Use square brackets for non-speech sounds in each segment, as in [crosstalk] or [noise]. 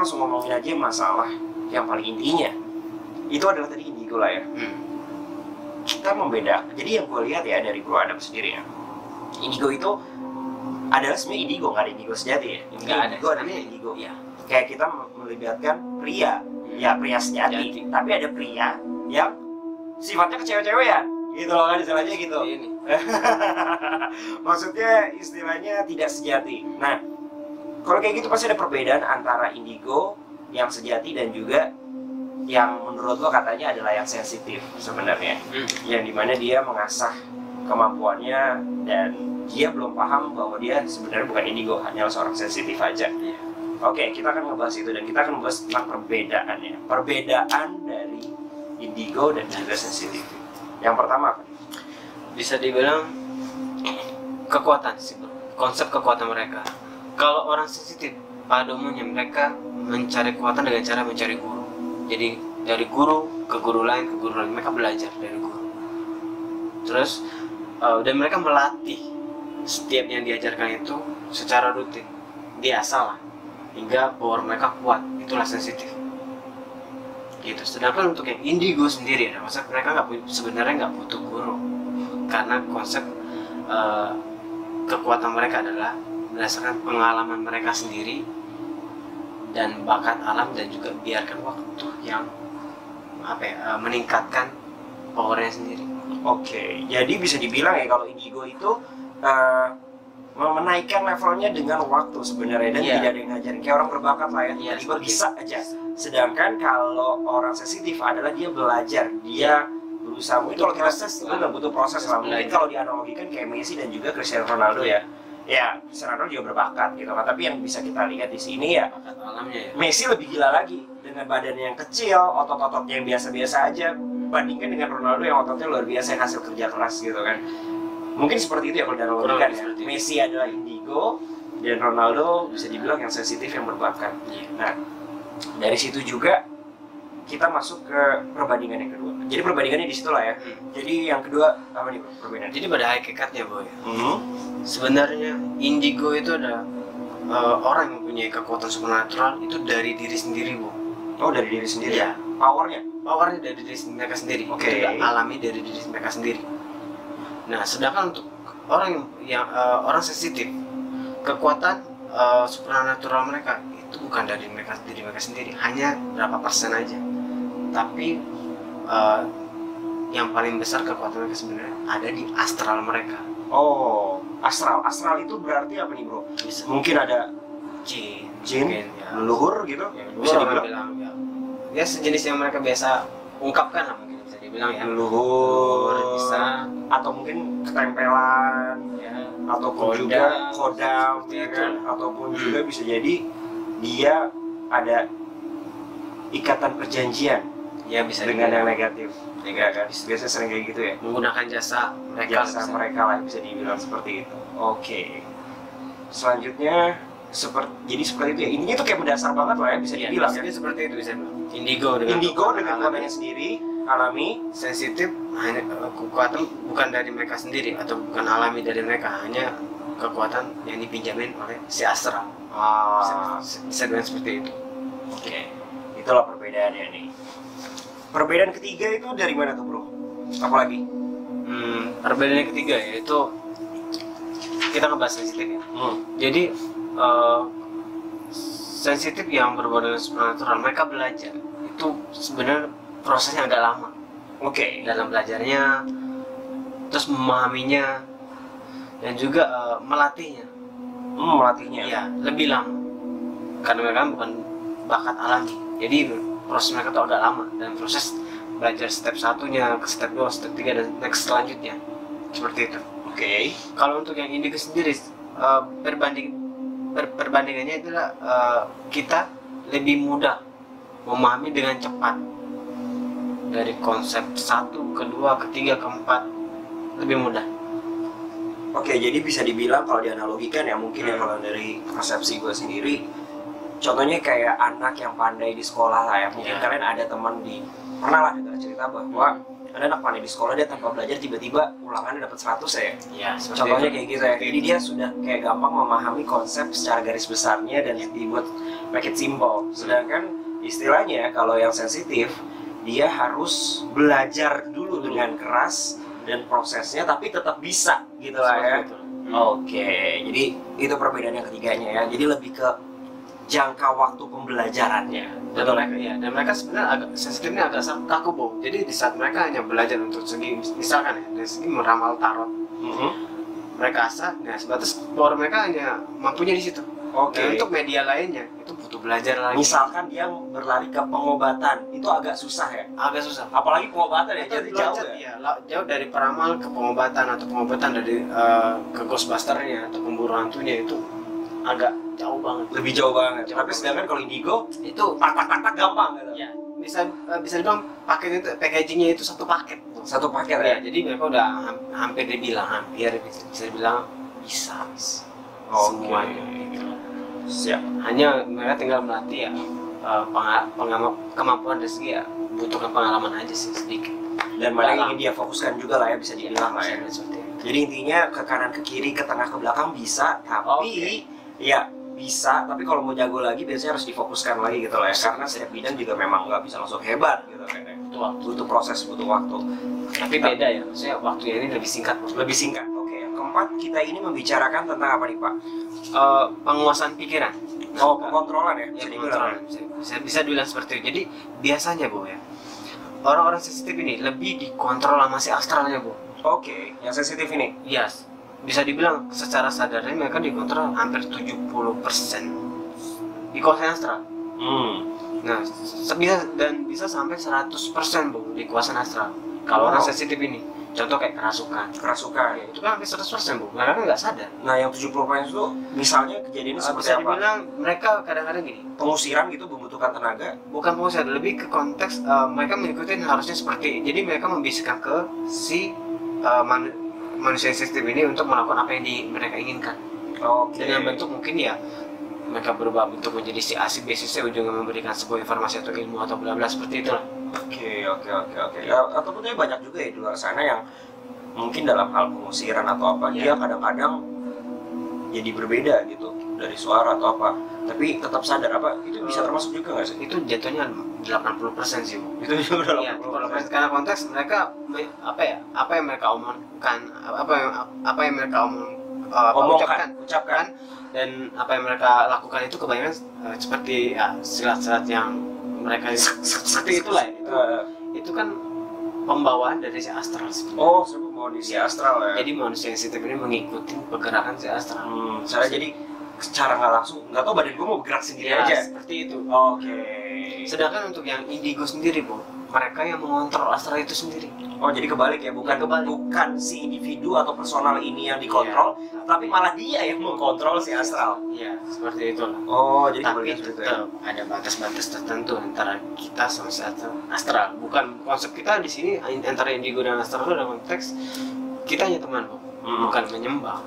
langsung ngomongin aja masalah yang paling intinya. Itu adalah tadi indigo lah ya. Hmm. Kita membeda. Jadi yang gue lihat ya dari Bro Adam sendiri ya. Indigo itu adalah sebenarnya indigo, nggak ada indigo sejati ya. Nggak ada. Indigo Tapi- indigo. Iya. Kayak kita melibatkan pria, ya pria sejati. Sejati. Tapi ada pria yang sifatnya kecewe-cewean. Gitu loh kan istilahnya gitu. Ini. [laughs] Maksudnya istilahnya tidak sejati. Nah, kalau kayak gitu pasti ada perbedaan antara indigo yang sejati dan juga yang menurut lo katanya adalah yang sensitif sebenarnya. Hmm. Yang di mana dia mengasah kemampuannya dan dia belum paham bahwa dia sebenarnya bukan indigo, hanyalah seorang sensitif aja. Iya. Oke, kita akan ngebahas itu dan kita akan membahas tentang perbedaannya. Perbedaan dari indigo dan juga sensitif. Yang pertama apa? Bisa dibilang kekuatan sih. Konsep kekuatan mereka. Kalau orang sensitif, pada umumnya mereka mencari kekuatan dengan cara mencari guru. Jadi dari guru ke guru lain ke guru lain mereka belajar dari guru. Terus eh, dan mereka melatih setiap yang diajarkan itu secara rutin. Dia salah hingga power mereka kuat. Itulah sensitif. Gitu. Sedangkan untuk yang indigo sendiri, ya, masa mereka nggak sebenarnya nggak butuh guru karena konsep eh, kekuatan mereka adalah berdasarkan pengalaman mereka sendiri dan bakat alam dan juga biarkan waktu yang apa ya, eh, meningkatkan powernya sendiri. Oke, jadi bisa dibilang ya kalau indigo itu eh, menaikkan levelnya dengan waktu sebenarnya dan Iya. tidak ada yang ngajarin kayak orang berbakat lah ya tiba-tiba seperti bisa aja. Sedangkan kalau orang sensitif adalah dia belajar, dia berusaha mungkin kalau kita itu nggak butuh proses lah. Mungkin kalau dianalogikan kayak Messi dan juga Cristiano Ronaldo ya. Ya, Ronaldo juga berbakat gitu kan. Tapi yang bisa kita lihat di sini ya alamnya ya. Messi lebih gila lagi dengan badannya yang kecil, otot-ototnya yang biasa-biasa aja bandingkan dengan Ronaldo yang ototnya luar biasa yang hasil kerja keras gitu kan. Mungkin seperti itu ya kalau dianalogikan lebih ya. Messi adalah indigo dan Ronaldo bisa dibilang yang sensitif yang berbakat. Iya. Nah, dari situ juga kita masuk ke perbandingan yang kedua. Jadi perbandingannya di situ lah ya. Hmm. Jadi yang kedua apa nih perbedaan? Jadi pada hakikatnya boy, Hmm. sebenarnya indigo itu ada eh, orang yang mempunyai kekuatan supernatural itu dari diri sendiri bu. Oh dari diri sendiri. Iya. Powernya. powernya dari diri mereka sendiri Oke. itu udah alami dari diri mereka sendiri nah sedangkan untuk orang yang, yang eh, orang sensitif kekuatan eh, supernatural mereka itu bukan dari mereka diri mereka sendiri hanya berapa persen aja tapi eh, yang paling besar kekuatan mereka sebenarnya ada di astral mereka. Oh, astral. Astral itu berarti apa nih bro? bisa. Mungkin ada jin jin, mungkin, ya. leluhur gitu. Ya, bisa dibilang. bilang ya, ya sejenis yang mereka biasa ungkapkan lah mungkin bisa dibilang ya. Leluhur. Bisa. Atau mungkin ketempelan. Ya. Ataupun Kodam, juga kodam ya kan? Ataupun juga bisa jadi dia ada ikatan perjanjian ya bisa dengan yang dibilang. negatif. Ya kan? Biasanya sering kayak gitu ya? Menggunakan jasa mereka. Jasa bisa. mereka lah bisa dibilang seperti itu. Oke. Selanjutnya seperti jadi seperti itu ya. Intinya itu kayak mendasar banget lah ya bisa Iya, dibilang ya. seperti itu bisa indigo dengan indigo dengan kekuatannya sendiri alami. Sensitif hanya eh, kekuatan bukan dari mereka sendiri atau bukan alami dari mereka hanya kekuatan yang dipinjamin oleh si astral ah. Bisa, bisa seperti itu. Oke, itulah perbedaannya nih. Perbedaan ketiga itu dari mana tuh bro? Apalagi? hmm, perbedaan yang ketiga yaitu kita ngebahas sensitif ya Hmm. jadi eh, sensitif yang dengan supernatural mereka belajar itu sebenarnya prosesnya agak lama Oke. dalam belajarnya terus memahaminya dan juga eh, melatihnya Hmm, melatihnya. iya lebih lama karena mereka bukan bakat alami jadi proses mereka tuh agak lama dan proses belajar step satunya ke step 2, step 3 dan next selanjutnya seperti itu Oke. kalau untuk yang indigo sendiri eh, perbanding per- perbandingannya adalah eh, kita lebih mudah memahami dengan cepat dari konsep satu, kedua, ketiga, keempat lebih mudah. Oke, jadi bisa dibilang kalau dianalogikan ya mungkin ya Hmm. kalau dari persepsi gue sendiri, contohnya kayak anak yang pandai di sekolah lah ya. Mungkin Iya. kalian ada teman di pernah lah dengar cerita bahwa ada anak pandai di sekolah dia tanpa belajar tiba-tiba ulangannya dapat 100 ya ya seperti contohnya itu. kayak gitu ya jadi dia sudah kayak gampang memahami konsep secara garis besarnya dan dibuat make it simple sedangkan istilahnya kalau yang sensitif dia harus belajar dulu dengan keras dan prosesnya tapi tetap bisa gitu lah ya itu. Oke, jadi itu perbedaan yang ketiganya ya. Jadi lebih ke jangka waktu pembelajarannya. mereka ya dan mereka sebenarnya agak sensitifnya agak sangat kaku bu jadi di saat mereka hanya belajar untuk segi misalkan ya dari segi meramal tarot Mhm. mereka asa nah sebatas power mereka hanya mampunya di situ Oke. dan untuk media lainnya itu butuh belajar lagi Misalkan dia berlari ke pengobatan, itu agak susah ya. agak susah Apalagi pengobatan ya, jadi jauh ya. ya, jauh dari peramal ke pengobatan atau pengobatan dari eh, ke ghostbusternya atau pemburu hantunya itu agak jauh banget Lebih jauh banget. Jauh Tapi sedangkan kalau indigo, itu tak tak tak tak gampang gitu. ya bisa eh, bisa dibilang paket itu packagingnya itu satu paket Satu paket ya ya. jadi mereka udah ham- hampir dibilang hampir bisa, bisa dibilang bisa Oke. semuanya gitu. Siap. hanya mereka tinggal melatih ya eh, penga- pengama- kemampuan dari segi ya butuhkan pengalaman aja sih sedikit Dan mana yang ingin dia fokuskan juga lah ya bisa dibilang lah ya. Itu. Jadi intinya ke kanan ke kiri ke tengah ke belakang bisa, tapi Oke. Ya bisa. Tapi kalau mau jago lagi biasanya harus difokuskan lagi gitu lah ya. Karena setiap bidang juga memang nggak bisa langsung hebat gitu kan. ya. Butuh waktu. Butuh proses, butuh waktu. tapi beda ya maksudnya waktunya ini lebih singkat. Lebih singkat. Oke, yang keempat kita ini membicarakan tentang apa nih Pak? Eh, penguasaan pikiran Oh, pengontrolan ya. ya, Bisa dibilang. pengontrolan. bisa, bisa, bisa dibilang seperti itu jadi biasanya bu ya orang-orang sensitif ini lebih dikontrol sama si astralnya bu Oke, yang sensitif ini. Iya, bisa dibilang secara sadarnya mereka dikontrol hampir 70% dikuasai astral. Hmm. Nah, bisa dan bisa sampai 100% bu dikuasai astral. Kalau Wow. orang sensitif ini, contoh kayak kerasukan, Kerasukan. ya, itu kan hampir 100% bu. Mereka kan nggak sadar. Nah, yang 70% itu misalnya kejadiannya Eh, seperti bisa apa? dibilang mereka kadang-kadang gini, Pengusiran gitu membutuhkan tenaga. bukan pengusaha, lebih ke konteks eh, mereka mengikuti harusnya seperti, jadi mereka membisikkan ke si eh, manu- manusia sensitif ini untuk melakukan apa yang di, mereka inginkan. Oke. dengan bentuk mungkin ya mereka berubah bentuk menjadi si A si B si C ujungnya memberikan sebuah informasi atau ilmu atau bla bla seperti itulah Oke, oke, oke, oke. Ya, ataupun banyak juga ya di luar sana yang mungkin dalam hal pengusiran atau apa Iya. dia kadang-kadang jadi berbeda gitu dari suara atau apa. Tapi tetap sadar apa itu bisa termasuk juga nggak sih? itu jatuhnya 80% sih bu Itu juga dalam Iya, kalau karena konteks mereka me- apa ya apa yang mereka omongkan apa yang apa yang mereka omong uh, ucapkan ucapkan. dan apa yang mereka lakukan itu kebanyakan uh, seperti ya silat-silat yang mereka [laughs] seperti itulah ya. itu, Eh, itu kan pembawaan dari si astral sebenarnya. oh, di si astral ya. jadi manusia sensitif ini mengikuti pergerakan si astral Hmm, saya jadi secara nggak langsung nggak tahu badan gue mau bergerak sendiri Ya, aja. seperti itu Oke. Sedangkan untuk yang indigo sendiri, Bu, mereka yang mengontrol astral itu sendiri. Oh jadi kebalik ya, bukan Ya, kebalik. bukan si individu atau personal ini yang dikontrol, tapi malah dia yang mengkontrol si astral. Iya, seperti itulah. Oh jadi Tapi kebalikan gitu ya. tetap ada batas-batas tertentu antara kita sama si astral. Bukan konsep kita di sini antara indigo dan astral itu ada konteks kita hanya teman, Bu. Hmm. Bukan menyembah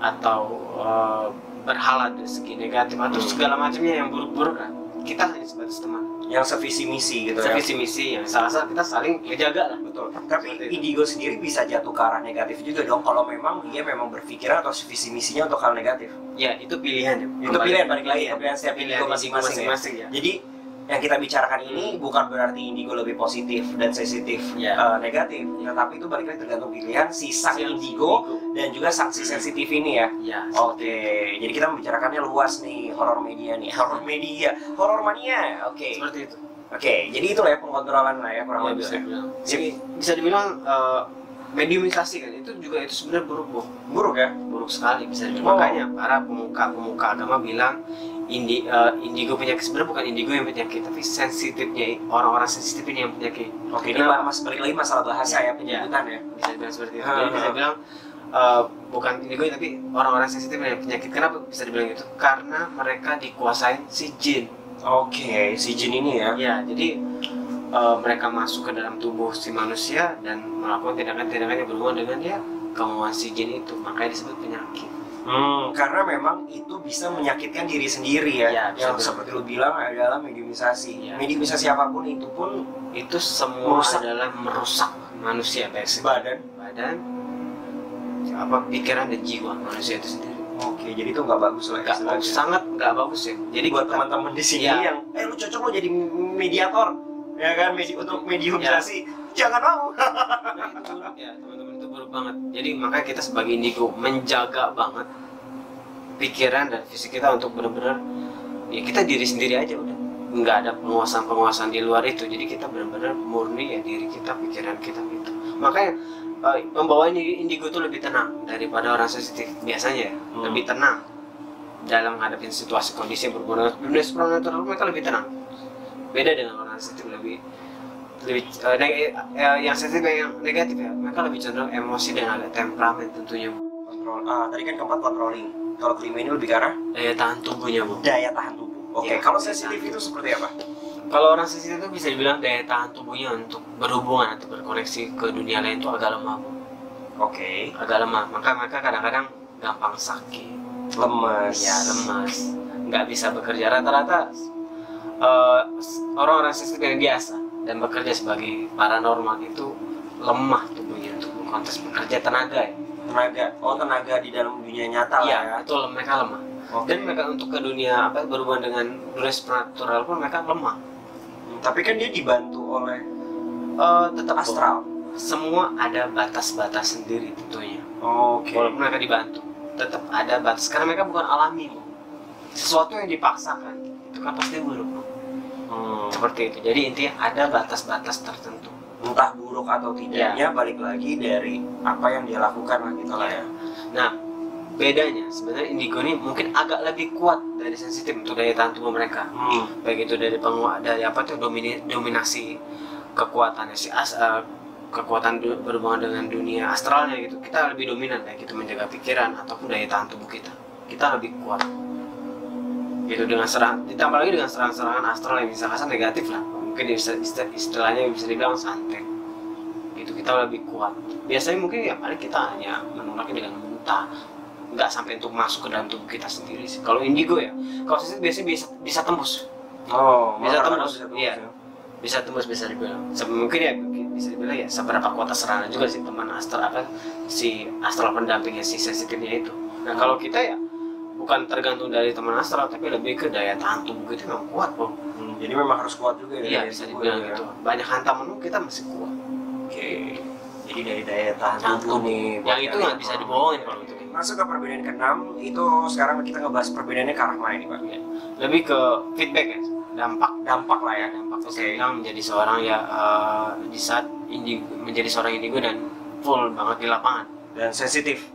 atau eh, berhala dari segi negatif atau Hmm. segala macamnya yang buruk-buruk kan. Kita hanya sebatas teman. Yang sevisi misi gitu ya. Sevisi misi yang salah-salah kita saling ngejaga lah. Betul. Tapi Seperti itu. indigo sendiri bisa jatuh ke arah negatif juga dong kalau memang dia memang berpikiran atau visi misinya untuk hal negatif. Ya, itu pilihan ya. Itu pilihan balik lagi Iya. pilihan setiap indigo masing-masing ya. ya. Jadi yang kita bicarakan ini bukan berarti indigo lebih positif dan sensitif Ya. eh, negatif, tetapi itu balik lagi tergantung pilihan si sang Si indigo dan juga sang si sensitif ini ya. Ya. Oke, jadi kita membicarakannya luas nih horor media nih, horor media, horor mania. Oke, Seperti itu. oke, jadi itulah ya pengontrolan lah ya kurang Ya, lebih. bisa ya. dibilang. Jadi bisa dibilang eh, mediumisasi kan itu juga itu sebenarnya buruk bu Buruk ya? buruk sekali bisa dibilang. Oh. makanya para pemuka pemuka agama bilang indi eh, indigo penyakit sebenarnya bukan indigo yang penyakit tapi sensitifnya orang-orang sensitif ini yang penyakit Oke, ini Kenapa? mas balik lagi masalah bahasa ya penyebutan ya. bisa dibilang seperti itu jadi bisa bilang eh, bukan indigo tapi orang-orang sensitif yang penyakit kenapa bisa dibilang itu karena mereka dikuasain si jin Oke, si jin ini ya. Ya, jadi eh, mereka masuk ke dalam tubuh si manusia dan melakukan tindakan-tindakan yang berhubungan dengan ya kemauan si jin itu, makanya disebut penyakit. Hmm, karena memang itu bisa menyakitkan diri sendiri ya. Ya, yang betul. seperti lu bilang adalah mediumisasi. Ya. Mediumisasi apa pun itu pun itu semua Merusak. adalah merusak manusia baik segi badan. badan apa pikiran dan jiwa manusia itu sendiri Oke, jadi itu nggak bagus lah istilahnya. bagus sangat nggak bagus ya Jadi buat teman-teman di sini Ya. yang eh lu cocok lo jadi mediator ya kan medi untuk mediumisasi. Jangan mau. Nah, itu ya itu buruk banget. Jadi makanya kita sebagai indigo menjaga banget pikiran dan fisik kita untuk benar-benar ya kita diri sendiri aja udah. Nggak ada penguasaan-penguasaan di luar itu. Jadi kita benar-benar murni ya diri kita pikiran kita gitu. Makanya eh, pembawa ini indigo itu lebih tenang daripada orang sensitif biasanya ya. Hmm. lebih tenang dalam menghadapi situasi kondisi yang dengan dunia supernatural mereka lebih tenang. Beda dengan orang sensitif lebih lebih eh, neg- eh, yang sensitif yang negatif ya. Mereka lebih cenderung emosi dan agak temperamen tentunya bu. Kontrol. Ah, tadi kan keempat controlling. Kalau kelima ini lebih ke arah? Daya tahan tubuhnya bu. Daya tahan tubuh. Oke, Ya, kalau sensitif itu seperti apa? kalau orang sensitif itu bisa dibilang daya tahan tubuhnya untuk berhubungan atau berkoneksi ke dunia lain itu agak lemah bu. Oke, agak lemah. Maka mereka kadang-kadang gampang sakit. Lemes. ya lemas nggak bisa bekerja. Rata-rata eh, orang-orang sensitif yang biasa dan bekerja sebagai paranormal itu lemah tubuhnya untuk konteks bekerja tenaga ya Tenaga. Oh, tenaga di dalam dunia nyata lah ya. Iya, itu lem- mereka lemah. Oke. Dan mereka untuk ke dunia apa berhubungan dengan dunia supernatural pun mereka lemah. Hmm, Tapi kan dia dibantu oleh Eh, tetap astral. Semua ada batas-batas sendiri tentunya. Oke. Walaupun mereka dibantu, tetap ada batas karena mereka bukan alami. Sesuatu yang dipaksakan itu kan pasti buruk. Seperti itu. Jadi intinya ada batas-batas tertentu. Entah buruk atau tidaknya balik lagi dari apa yang dia lakukan lah gitu lah ya. Nah, bedanya sebenarnya indigo ini mungkin agak lebih kuat dari sensitif untuk daya tahan tubuh mereka. Hmm. baik itu dari penguat dari apa tuh domini, dominasi kekuatannya si as eh, kekuatan du- berhubungan dengan dunia astralnya gitu kita lebih dominan baik itu menjaga pikiran ataupun daya tahan tubuh kita kita lebih kuat gitu dengan serang ditambah lagi dengan serang-serangan astral yang bisa kasar negatif lah. Mungkin bisa isti- istilahnya bisa dibilang santet. Gitu kita lebih kuat. Biasanya mungkin ya paling kita hanya menolaknya dengan muntah. Nggak sampai untuk masuk ke dalam tubuh kita sendiri sih. Kalau indigo ya kalau sensitif biasanya bisa bisa tembus. Oh, Bisa tembus, kadang iya. ya. bisa tembus bisa dibilang. Mungkin ya bisa dibilang ya seberapa kuat serangan juga sih teman astral apa si astral pendampingnya si sensitifnya itu. Nah kalau kita ya bukan tergantung dari teman astral tapi lebih ke daya tahan tubuh kita memang kuat kok Hmm, Jadi memang harus kuat juga ya. iya bisa dibilang ya. gitu banyak hantaman pun kita masih kuat Oke. Jadi dari daya tahan tubuh tubuh. nih. yang itu nggak bisa dibohongin kalau itu Masuk ke perbedaan keenam itu sekarang kita ngebahas perbedaannya ke arah mana ini pak? lebih ke feedback ya dampak Dampak lah ya. dampak Oke. saya menjadi seorang ya eh, di saat indigo, menjadi seorang indigo dan full banget di lapangan Dan sensitif.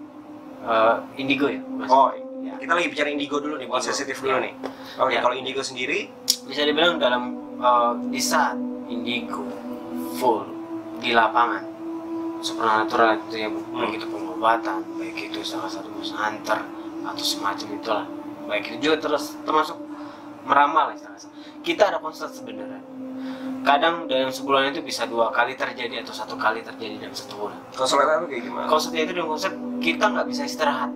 Eh, indigo ya bukan Oh, Ya. kita lagi bicara indigo dulu nih, bukan Indigo. sensitif dulu Ya. nih. Oke, Ya. kalau indigo sendiri, bisa dibilang dalam di saat indigo full di lapangan supernatural itu ya. Hmm. baik itu pengobatan baik itu salah satu hunter atau semacam itulah baik itu juga terus termasuk meramal istilahnya kita ada konsep sebenarnya kadang dalam sebulan itu bisa dua kali terjadi atau satu kali terjadi dalam satu bulan konsultan itu kayak gimana? konsepnya itu dengan konsep kita nggak bisa istirahat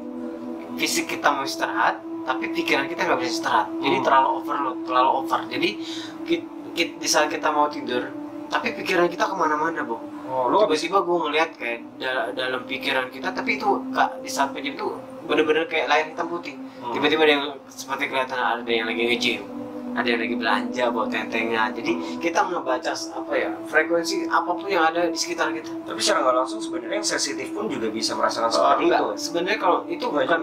fisik kita mau istirahat tapi pikiran kita nggak bisa istirahat jadi Hmm. terlalu overload terlalu over jadi di saat kita mau tidur tapi pikiran kita ke mana-mana bu Oh, bisa. tiba-tiba gue ngeliat kayak da- dalam pikiran kita tapi itu kak di saat pejam itu bener-bener kayak layar hitam putih Hmm. tiba-tiba ada yang seperti kelihatan ada yang lagi nge-gym ada yang lagi belanja bawa tentengnya jadi kita ngebaca s- apa ya frekuensi apa pun yang ada di sekitar kita Tapi secara nggak langsung sebenarnya yang sensitif pun juga bisa merasakan Oh, seperti itu. Sebenarnya kalau itu bukan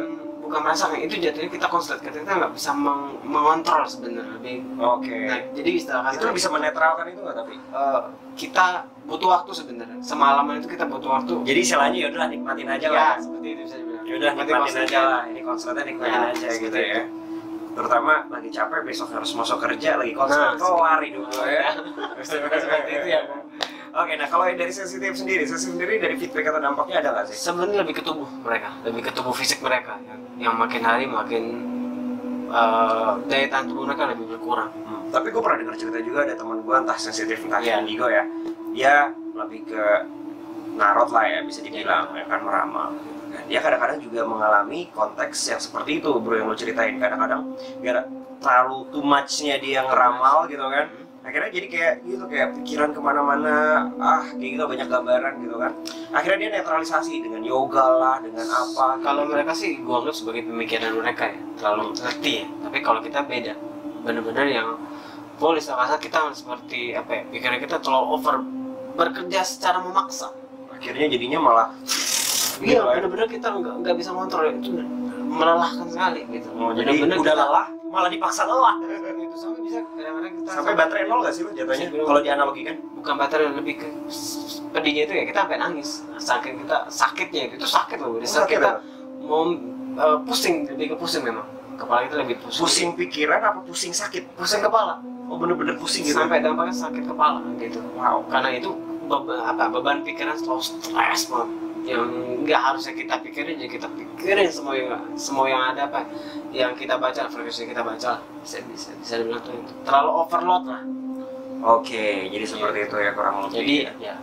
bukan merasakan itu jatuhnya kita konslet kita kita nggak bisa meng- mengontrol sebenarnya lebih. Oke. Nah, jadi istilah itu kasar bisa menetralkan itu nggak tapi? eh, kita butuh waktu sebenarnya. Semalaman itu kita butuh waktu. Jadi istilahnya ya udah nikmatin aja ya, lah. seperti itu bisa dibilang. Ya udah Nikmati nikmatin konsletnya. aja lah. Ini konsertnya nikmatin Ya, aja gitu ya. Terutama lagi capek besok harus masuk kerja lagi konser Nah, keluar hidup ya. Seperti itu ya. Oke, nah kalau dari sensitif sendiri, sensitif sendiri dari feedback atau dampaknya ada nggak sih? Sebenarnya lebih ke tubuh mereka, lebih ke tubuh fisik mereka yang, yang makin hari makin eh, daya tahan tubuh mereka lebih berkurang. Hmm, Tapi gue pernah dengar cerita juga ada teman gue entah sensitif entah Iya. indigo ya. Dia lebih ke narot lah ya bisa dibilang ya kan meramal dia kadang-kadang juga mengalami konteks yang seperti itu bro yang lo ceritain kadang-kadang terlalu too much-nya dia ngeramal gitu kan akhirnya jadi kayak gitu kayak pikiran ke mana-mana ah kayak gitu banyak gambaran gitu kan. Akhirnya dia netralisasi dengan yoga lah dengan apa. Kalau gitu. mereka sih gua anggap sebagai pemikiran mereka ya. Terlalu ngerti ya. Tapi kalau kita beda. Benar-benar yang boleh rasa kita seperti apa ya pikiran kita terlalu over bekerja secara memaksa. Akhirnya jadinya malah iya gitu kan. benar-benar kita nggak nggak bisa kontrol itu melelahkan sekali gitu. Oh, jadi Benar-benar udah lelah malah dipaksa lelah itu sampai bisa kadang-kadang kita sampai baterai nol gak sih lo jatuhnya? Kalau dianalogikan? Bukan baterai lebih ke pedihnya itu ya kita sampai nangis. Saking kita sakitnya itu, sakit loh. Di saat Sakit kita ya? mau eh, pusing lebih ke pusing memang. Kepala kita lebih pusing. Pusing pikiran apa pusing sakit? Pusing kepala. Oh bener-bener pusing gitu. Sampai dampaknya sakit kepala gitu. Wow. Karena itu beba- apa beban pikiran selalu stres banget yang nggak harusnya kita pikirin ya kita pikirin semua yang semua yang ada apa yang kita baca frekuensi kita baca bisa bisa bisa dibilang tuh itu. Terlalu overload lah. Oke jadi seperti itu ya kurang lebih jadi ya. ya.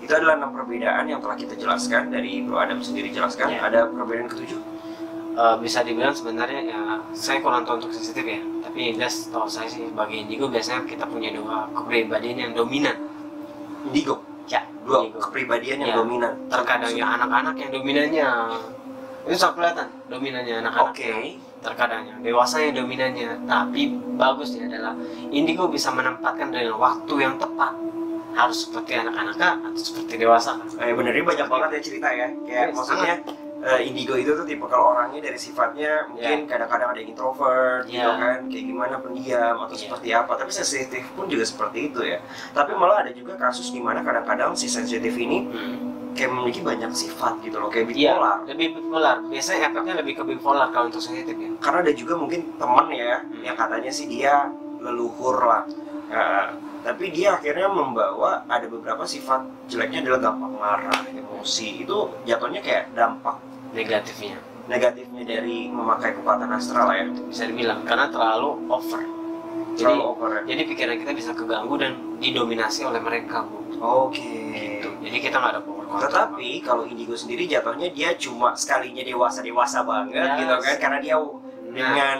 Itu adalah enam perbedaan yang telah kita jelaskan dari Bro Adam sendiri. Jelaskan Ya. ada perbedaan ketujuh? Eh, bisa dibilang sebenarnya ya saya kurang tahu untuk sensitif ya. Tapi jelas tahu saya sih bagi indigo biasanya kita punya dua kepribadian yang dominan. Indigo ya dua indigo. kepribadian yang Ya. dominan. Terkadang ya anak-anak yang dominannya. Itu sangat kelihatan dominannya anak-anak. Oke. Terkadang yang dewasa yang dominannya. Tapi bagusnya adalah indigo bisa menempatkan dengan waktu yang tepat. Harus seperti anak-anak atau seperti dewasa kah? eh bener ini banyak banget ya cerita ya. Kayak Yes, maksudnya eh, indigo itu tuh tipe kalau orangnya dari sifatnya mungkin kadang-kadang ada yang introvert gitu Ya. kan kayak gimana pendiam atau Iya. seperti apa tapi sensitif pun juga seperti itu ya tapi malah ada juga kasus di mana kadang-kadang si sensitif ini kayak memiliki banyak sifat gitu loh kayak Iya, bipolar lebih bipolar. Biasanya efeknya lebih ke bipolar kalau untuk sensitif ya. karena ada juga mungkin teman ya Hmm. yang katanya sih dia leluhur lah Eh, tapi dia akhirnya membawa ada beberapa sifat jeleknya adalah gampang marah emosi itu jatuhnya kayak dampak Negatifnya negatifnya dari memakai kekuatan astral ya bisa dibilang karena terlalu over. Jadi, terlalu over ya. jadi pikiran kita bisa keganggu dan didominasi oleh mereka, Bu. oke Gitu. Jadi kita nggak ada power control. tetapi kalau indigo sendiri jatuhnya dia cuma sekalinya dewasa dewasa banget Yes. gitu kan karena dia Nah, dengan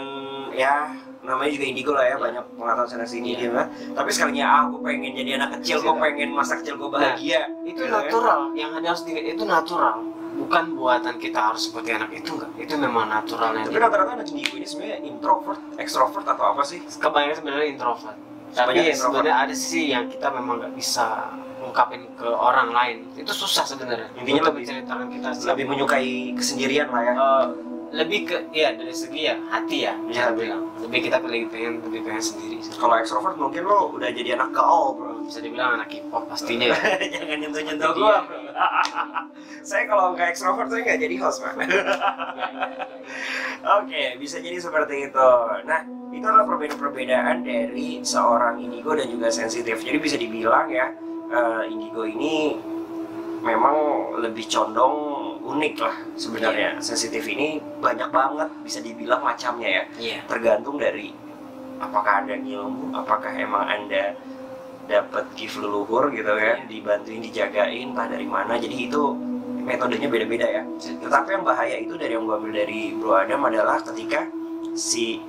ya namanya juga indigo lah ya banyak pengetahuan sana sini Iya. dia kan tapi sekalinya ah gue pengen jadi anak kecil gue Iya. pengen masa kecil gue bahagia itu Gitu kan. natural. Yang ada harus itu natural. Bukan buatan kita harus seperti anak itu enggak. Itu memang naturalnya. tapi rata-rata anak indigo ini sebenarnya introvert ekstrovert atau apa sih kebanyakan sebenarnya introvert tapi introvert. sebenarnya ada sih yang kita memang nggak bisa ungkapin ke orang lain itu susah sebenarnya Intinya lebih- menceritakan kita lebih menyukai kesendirian lah ya Eh, lebih ke ya dari segi ya hati ya bisa hati. bilang lebih kita pilih pengen lebih pengen sendiri kalau ekstrovert mungkin lo udah jadi anak gaul bro bisa dibilang anak K-pop pastinya ya. [laughs] jangan nyentuh nyentuh gua bro [laughs] saya kalau nggak ekstrovert saya nggak jadi host pak [laughs] Oke, bisa jadi seperti itu. Nah, itu adalah perbedaan-perbedaan dari seorang indigo dan juga sensitif. Jadi bisa dibilang ya, eh, indigo ini memang lebih condong unik lah sebenarnya. Sensitif ini banyak banget bisa dibilang macamnya ya. iya Tergantung dari apakah anda ngilmu, apakah emang anda dapat gift leluhur gitu kan, dibantuin, dijagain, entah dari mana. Jadi itu metodenya beda-beda ya. Tetapi yang bahaya itu dari yang gue ambil dari Bro Adam adalah ketika si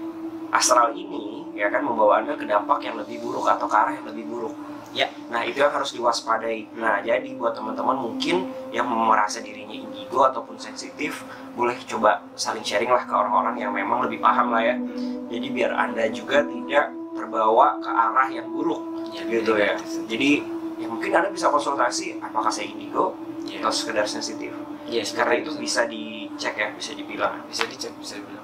astral ini ya kan membawa anda ke dampak yang lebih buruk atau ke arah yang lebih buruk. Ya. Nah itu yang harus diwaspadai. Nah jadi buat teman-teman mungkin yang merasa dirinya indigo ataupun sensitif boleh coba saling sharing lah ke orang-orang yang memang lebih paham lah ya. Jadi biar anda juga tidak terbawa ke arah yang buruk Iya, gitu ya. Jadi ya mungkin anda bisa konsultasi apakah saya indigo Iya. atau sekedar sensitif. Iya, Karena itu bisa dicek ya, bisa dibilang. bisa dicek bisa dibilang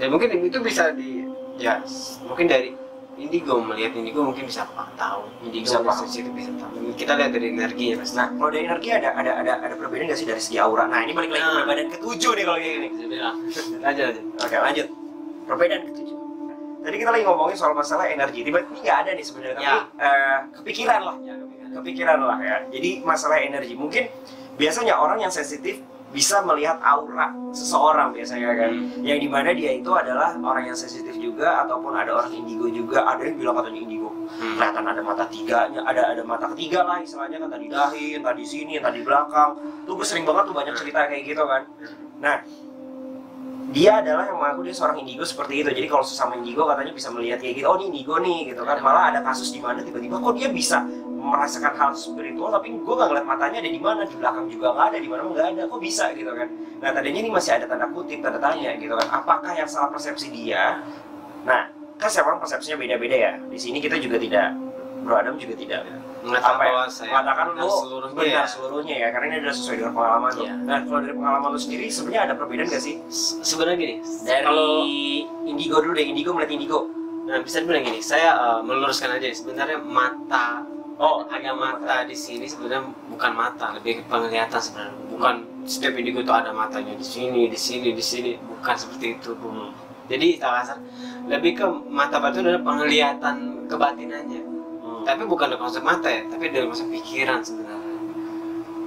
dan mungkin itu bisa di ya mungkin dari indigo melihat indigo mungkin bisa tahu indigo Bisa paham. sensitif bisa tahu kita lihat dari energi ya mas Nah, kalau dari energi ada ada ada ada perbedaan nggak sih dari segi aura? Nah, ini balik lagi ke Nah. perbedaan ketujuh nih kalau kayak gini. aja aja [laughs] Oke, lanjut. Perbedaan ketujuh. Tadi kita lagi ngomongin soal masalah energi. Tiba-tiba nggak ada nih sebenarnya, tapi Ya. eh, kepikiran lah. ya kepikiran. Kepikiran lah ya. Jadi masalah energi mungkin biasanya orang yang sensitif bisa melihat aura seseorang biasanya kan. Yang di mana dia itu adalah orang yang sensitif juga ataupun ada orang indigo juga ada yang bilang katanya indigo. Hmm. kelihatan ada mata tiganya ada ada mata ketiga lah istilahnya kan tadi dahi entah di sini entah di belakang. Tuh gue sering banget tuh banyak cerita kayak gitu kan. Nah dia adalah yang mengaku dia seorang indigo seperti itu. Jadi kalau sesama indigo katanya bisa melihat kayak gitu oh ini indigo nih gitu kan. Malah ada kasus di mana tiba-tiba kok dia bisa merasakan hal spiritual tapi gue nggak ngeliat matanya ada di mana di belakang juga nggak ada di mana nggak ada kok bisa gitu kan. Nah tadinya ini masih ada tanda kutip tanda tanya gitu kan. Apakah yang salah persepsi dia? Nah kan setiap orang persepsinya beda-beda ya. Di sini kita juga tidak. Bro Adam juga tidak. Mengatakan apa ya, bahwa saya mengatakan lu seluruhnya benar ya. seluruhnya ya karena ini adalah sesuai dengan pengalaman lu. Iya. nah kalau dari pengalaman lu sendiri sebenarnya ada perbedaan gak sih? Se- sebenarnya gini dari kalau indigo dulu deh indigo melihat indigo. Nah bisa dibilang gini saya eh, meluruskan aja sebenarnya mata oh ada mata di sini sebenarnya bukan mata lebih ke penglihatan sebenarnya. Bukan setiap indigo itu ada matanya di sini di sini di sini. Bukan seperti itu bu. Jadi kasar. Lebih ke mata batu adalah penglihatan kebatinannya. Hmm. tapi bukan dari konsep mata ya tapi dari konsep pikiran sebenarnya.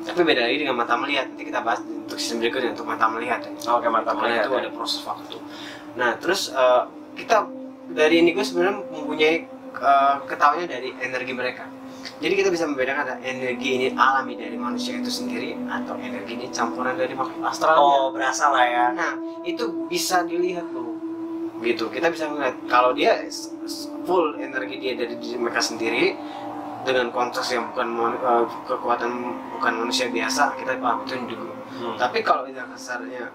Tapi beda lagi dengan mata melihat. Nanti kita bahas untuk sistem berikutnya untuk mata melihat ya. oke mantap karena melihat itu ya. ada proses waktu. Nah terus eh, kita dari indigo sebenarnya mempunyai eh, ketahuannya dari energi mereka jadi kita bisa membedakan ada energi ini alami dari manusia itu sendiri atau energi ini campuran dari makhluk astralnya oh berasa lah ya Nah, itu bisa dilihat bro. Gitu, kita bisa melihat kalau dia full energi dia dari diri mereka sendiri dengan konteks yang bukan eh, kekuatan bukan manusia biasa, kita paham itu indigo. Hmm. Tapi kalau itu kasarnya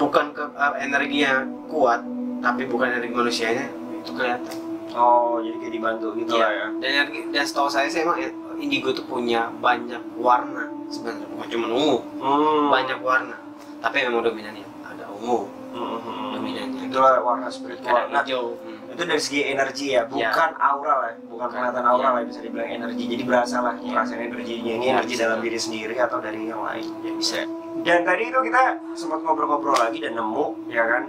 bukan ke eh, energinya kuat, tapi bukan energi manusianya, itu kelihatan. Oh jadi kayak dibantu gitu Iya. lah ya. Dan dan setahu saya sih emang indigo itu punya banyak warna sebenarnya, bukan cuma ungu, hmm. banyak warna. Tapi memang dominannya ada ungu, Hmm, hmm, dominannya. itulah warna spiritual Ada nah hijau. Hmm. itu dari segi energi ya. Bukan aura lah bukan Bukan, kelihatan aura iya. lah bisa dibilang energi. Jadi berasa lah. Iya. ngerasain energinya ini Iya, energi dalam diri sendiri atau dari yang lain. Ya bisa. Dan tadi itu kita sempat ngobrol-ngobrol lagi dan nemu ya kan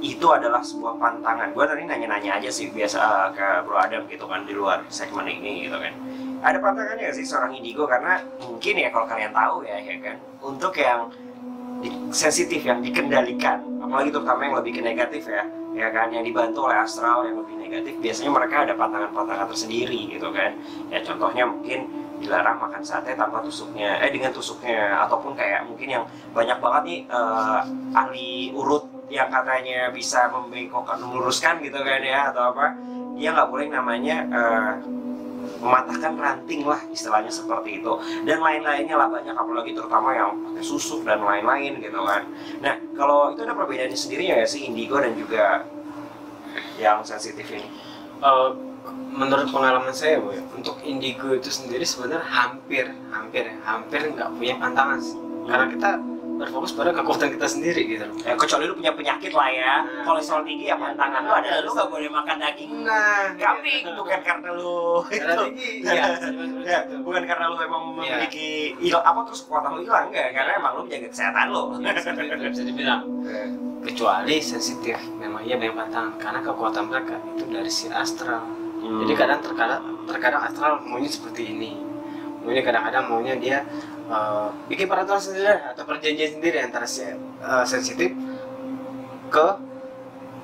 itu adalah sebuah pantangan. Gue tadi nanya-nanya aja sih biasa ke Bro Adam gitu kan di luar segmen ini gitu kan. Ada pantangannya nggak sih seorang indigo? Karena mungkin ya kalau kalian tahu ya ya kan? Untuk yang sensitif yang dikendalikan apalagi terutama yang lebih ke negatif ya ya kan? Yang dibantu oleh astral yang lebih negatif biasanya mereka ada pantangan-pantangan tersendiri gitu kan? Ya contohnya mungkin dilarang makan sate tanpa tusuknya eh dengan tusuknya ataupun kayak mungkin yang banyak banget nih eh, ahli urut yang katanya bisa membengkokkan meluruskan gitu kan ya atau apa dia nggak boleh namanya eh, mematahkan ranting lah istilahnya seperti itu. Dan lain-lainnya lah banyak apalagi terutama yang pakai susuk dan lain-lain gitu kan. Nah kalau itu ada perbedaannya sendiri ya sih indigo dan juga yang sensitif ini? Eh, menurut pengalaman saya bu ya, untuk indigo itu sendiri sebenarnya hampir hampir hampir nggak punya pantangan sih. Karena kita berfokus pada kekuatan kita sendiri gitu. Loh ya, kecuali lu punya penyakit lah ya. Nah. kolesterol tinggi ya pantangan lu adalah lu nggak boleh makan daging nah. kambing. Bukan karena lu Karena itu. tinggi, [laughs] iya, Ya, bukan karena lu emang Iya. memiliki il apa terus kekuatan lu hilang enggak karena emang lu menjaga kesehatan lu. Ya, bisa dibilang. Kecuali sensitif memang iya banyak pantangan. Karena kekuatan mereka itu dari si astral. Hmm. jadi kadang terkadang terkadang astral maunya seperti ini. Maunya kadang-kadang maunya dia eh, bikin peraturan sendiri atau perjanjian sendiri antara si eh, sensitif ke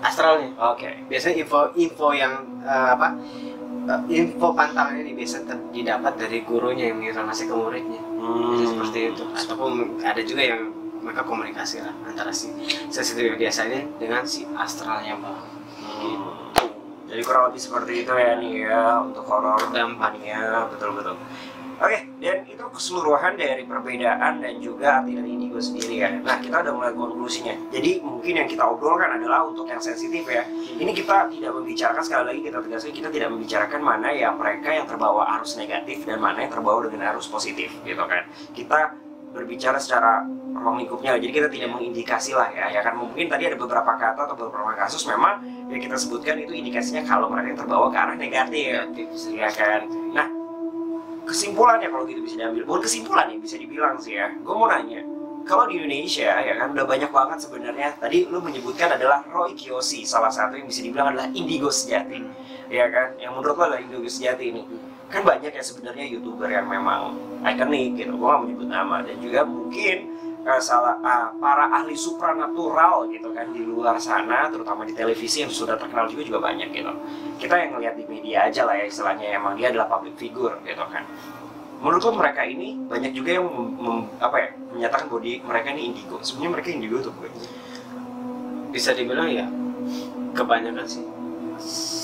astralnya oke biasanya info info yang eh, apa eh, info pantangan ini biasa didapat dari gurunya yang menginformasi ke muridnya Hmm. Jadi seperti itu ataupun ada juga yang mereka komunikasi lah antara si sensitif yang biasa ini dengan si astralnya bang Hmm. Jadi kurang lebih seperti itu ya nih ya untuk horor Dampaknya. betul betul. Oke, dan itu keseluruhan dari perbedaan dan juga arti dari indigo sendiri ya. Nah, kita udah mulai konklusinya. Jadi mungkin yang kita obrolkan adalah untuk yang sensitif ya. Ini kita tidak membicarakan sekali lagi kita tegaskan kita tidak membicarakan mana yang mereka yang terbawa arus negatif dan mana yang terbawa dengan arus positif gitu kan. Kita berbicara secara ruang lingkupnya jadi kita tidak mengindikasi lah ya ya kan mungkin tadi ada beberapa kata atau beberapa kasus memang yang kita sebutkan itu indikasinya kalau mereka yang terbawa ke arah negatif negatif ya kan nah kesimpulannya kalau gitu bisa diambil. Bukan kesimpulan yang bisa dibilang sih ya. Gue mau nanya kalau di Indonesia ya kan udah banyak banget sebenarnya. Tadi lu menyebutkan adalah Roy Kiyoshi. Salah satu yang bisa dibilang adalah indigo sejati. Ya kan? Yang menurut lo adalah indigo sejati ini. Kan banyak ya sebenarnya youtuber yang memang ikonik gitu. Gue gak menyebut nama. Dan juga mungkin salah ah, para ahli supranatural gitu kan di luar sana terutama di televisi yang sudah terkenal juga juga banyak gitu. Kita yang ngelihat di media aja lah ya istilahnya emang dia adalah public figure gitu kan. Menurutku mereka ini banyak juga yang mem- mem- apa ya menyatakan bahwa di- mereka ini indigo. Sebenarnya mereka indigo tuh gue bisa dibilang ya kebanyakan sih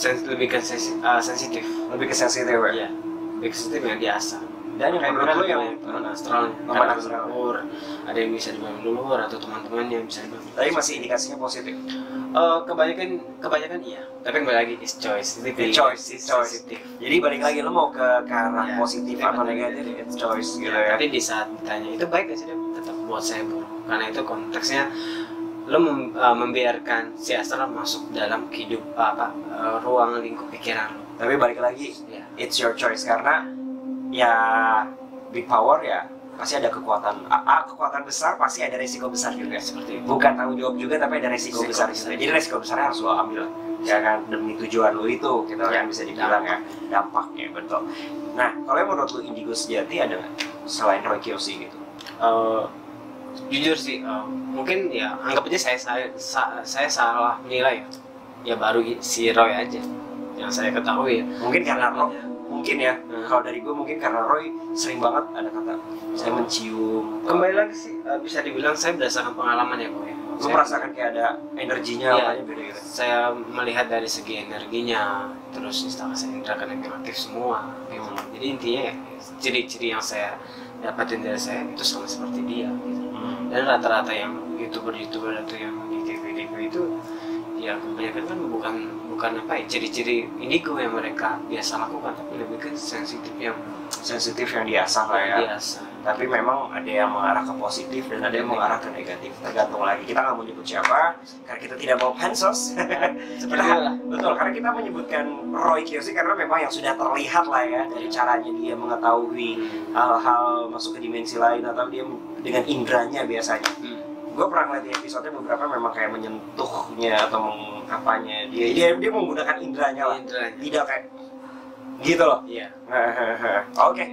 sens lebih ke sensi- ah, sensitif. Lebih ke sensitif ya? Iya, lebih ke sensitif yang biasa dan yang kayak mereka yang teman astral. Teman astral. ada yang bisa dibilang leluhur atau teman-temannya yang bisa dibilang tapi masih indikasinya positif? Eh, kebanyakan kebanyakan iya. Tapi kembali lagi is choice. Itu It's choice, it's choice. sensitif. jadi balik lagi lo mau ke, ke arah Ya, positif iya, atau betul. negatif it's choice gitu Ya, ya. tapi di saat ditanya itu baik gak sih tetap buat saya buruk karena itu konteksnya lo mem- uh, membiarkan si astral masuk dalam hidup apa uh, ruang lingkup pikiran lo tapi balik lagi ya it's your choice. Karena ya big power ya. Pasti ada kekuatan. A, kekuatan besar pasti ada resiko besar juga seperti itu. Bukan tanggung jawab juga tapi ada resiko, Resiko besar besar. juga jadi resiko besarnya harus lo ambil ya kan? Demi tujuan lo itu gitu Ya, kan bisa dibilang ya dampaknya betul. Nah kalau yang menurut lo indigo sejati ada nggak? Selain Roy Kiyoshi gitu. Uh, jujur sih uh, mungkin ya anggap aja saya saya, sa- saya salah menilai ya. Ya baru si Roy aja yang saya ketahui ya. Mungkin karena Roy mungkin ya Hmm. kalau dari gue mungkin karena Roy sering banget ada kata saya Oh. mencium kembali lagi sih uh, bisa dibilang saya berdasarkan pengalaman ya kok ya Saya- merasakan kayak ada energinya Iya. apanya beda gitu saya melihat dari segi energinya terus instalasi indera keenam aktif semua gitu. jadi intinya ya ciri-ciri yang saya dapatin dari saya itu sama seperti dia gitu. dan rata-rata yang youtuber youtuber atau yang di TV TV itu ya kebanyakan kan bukan bukan apa ya ciri-ciri indigo yang mereka biasa lakukan tapi lebih ke sensitif yang sensitif yang diasah lah ya. Biasa. Tapi memang ada yang mengarah ke positif dan ada yang mengarah ke negatif tergantung lagi. Kita nggak mau nyebut siapa karena kita tidak mau pansos Kita- itulah betul karena kita menyebutkan Roy Kiyoshi karena memang yang sudah terlihat lah ya dari caranya dia mengetahui hal-hal masuk ke dimensi lain atau dia dengan indranya biasanya. Hmm. Gue pernah ngeliat di episode beberapa memang kayak menyentuhnya atau mengapanya dia dia dia menggunakan indranya lah Indranya. tidak kayak gitu loh iya [laughs] Oke,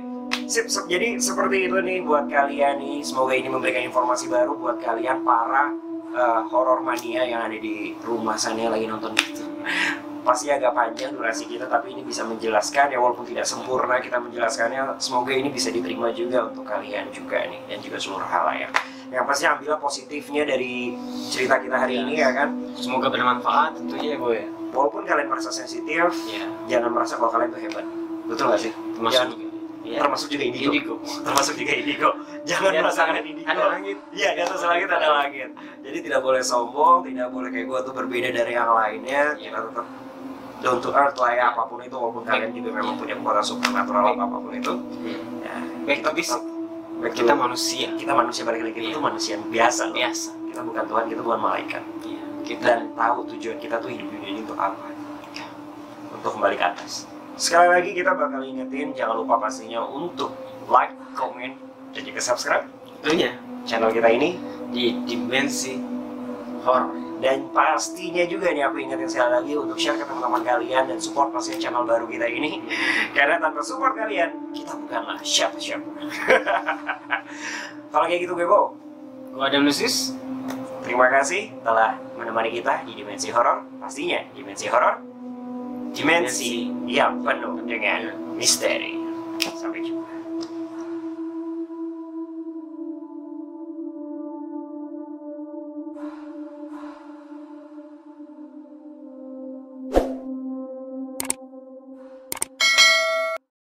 sip, sip. Jadi seperti itu nih buat kalian nih. Semoga ini memberikan informasi baru buat kalian para eh, horror mania yang ada di rumah sana yang lagi nonton gitu. Pasti agak panjang durasi kita, tapi ini bisa menjelaskan ya walaupun tidak sempurna kita menjelaskannya. Semoga ini bisa diterima juga untuk kalian juga nih dan juga seluruh hal ya. Yang pasti ambillah positifnya dari cerita kita hari Iya. ini ya kan. semoga bermanfaat tentunya ya gue ya. Walaupun kalian merasa sensitif, iya. jangan merasa kalau kalian tuh hebat. Betul gak sih? termasuk Jangan- juga. Iya. Termasuk juga indigo. indigo. [laughs] Termasuk juga indigo. Jangan Di atas merasakan langit. indigo. Ada langit. iya di atas langit ada langit. Jadi tidak boleh sombong tidak boleh kayak gue tuh berbeda dari yang lainnya. Iya. kita tetap down to earth lah ya apa pun itu. Walaupun kalian juga memang punya kekuatan supernatural atau apa pun itu. Ya. Baik kita tapi back kita manusia. Kita manusia lagi kita Iya. tuh manusia biasa loh. biasa. Kita bukan Tuhan kita bukan malaikat. Iya, kita dan tahu tujuan kita tuh hidup ini untuk apa. Untuk kembali ke atas. Sekali lagi kita bakal ingetin jangan lupa pastinya untuk like, comment, dan juga subscribe tentunya channel kita ini. Di dimensi dan pastinya juga nih aku ingetin sekali lagi untuk share ke teman-teman kalian dan support pastinya channel baru kita ini. [laughs] Karena tanpa support kalian kita bukanlah siapa-siapa. [laughs] Kalau kayak gitu gue Bo gua ada Lucis terima kasih telah menemani kita di dimensi horor pastinya dimensi horor dimensi yang penuh dengan misteri. Sampai jumpa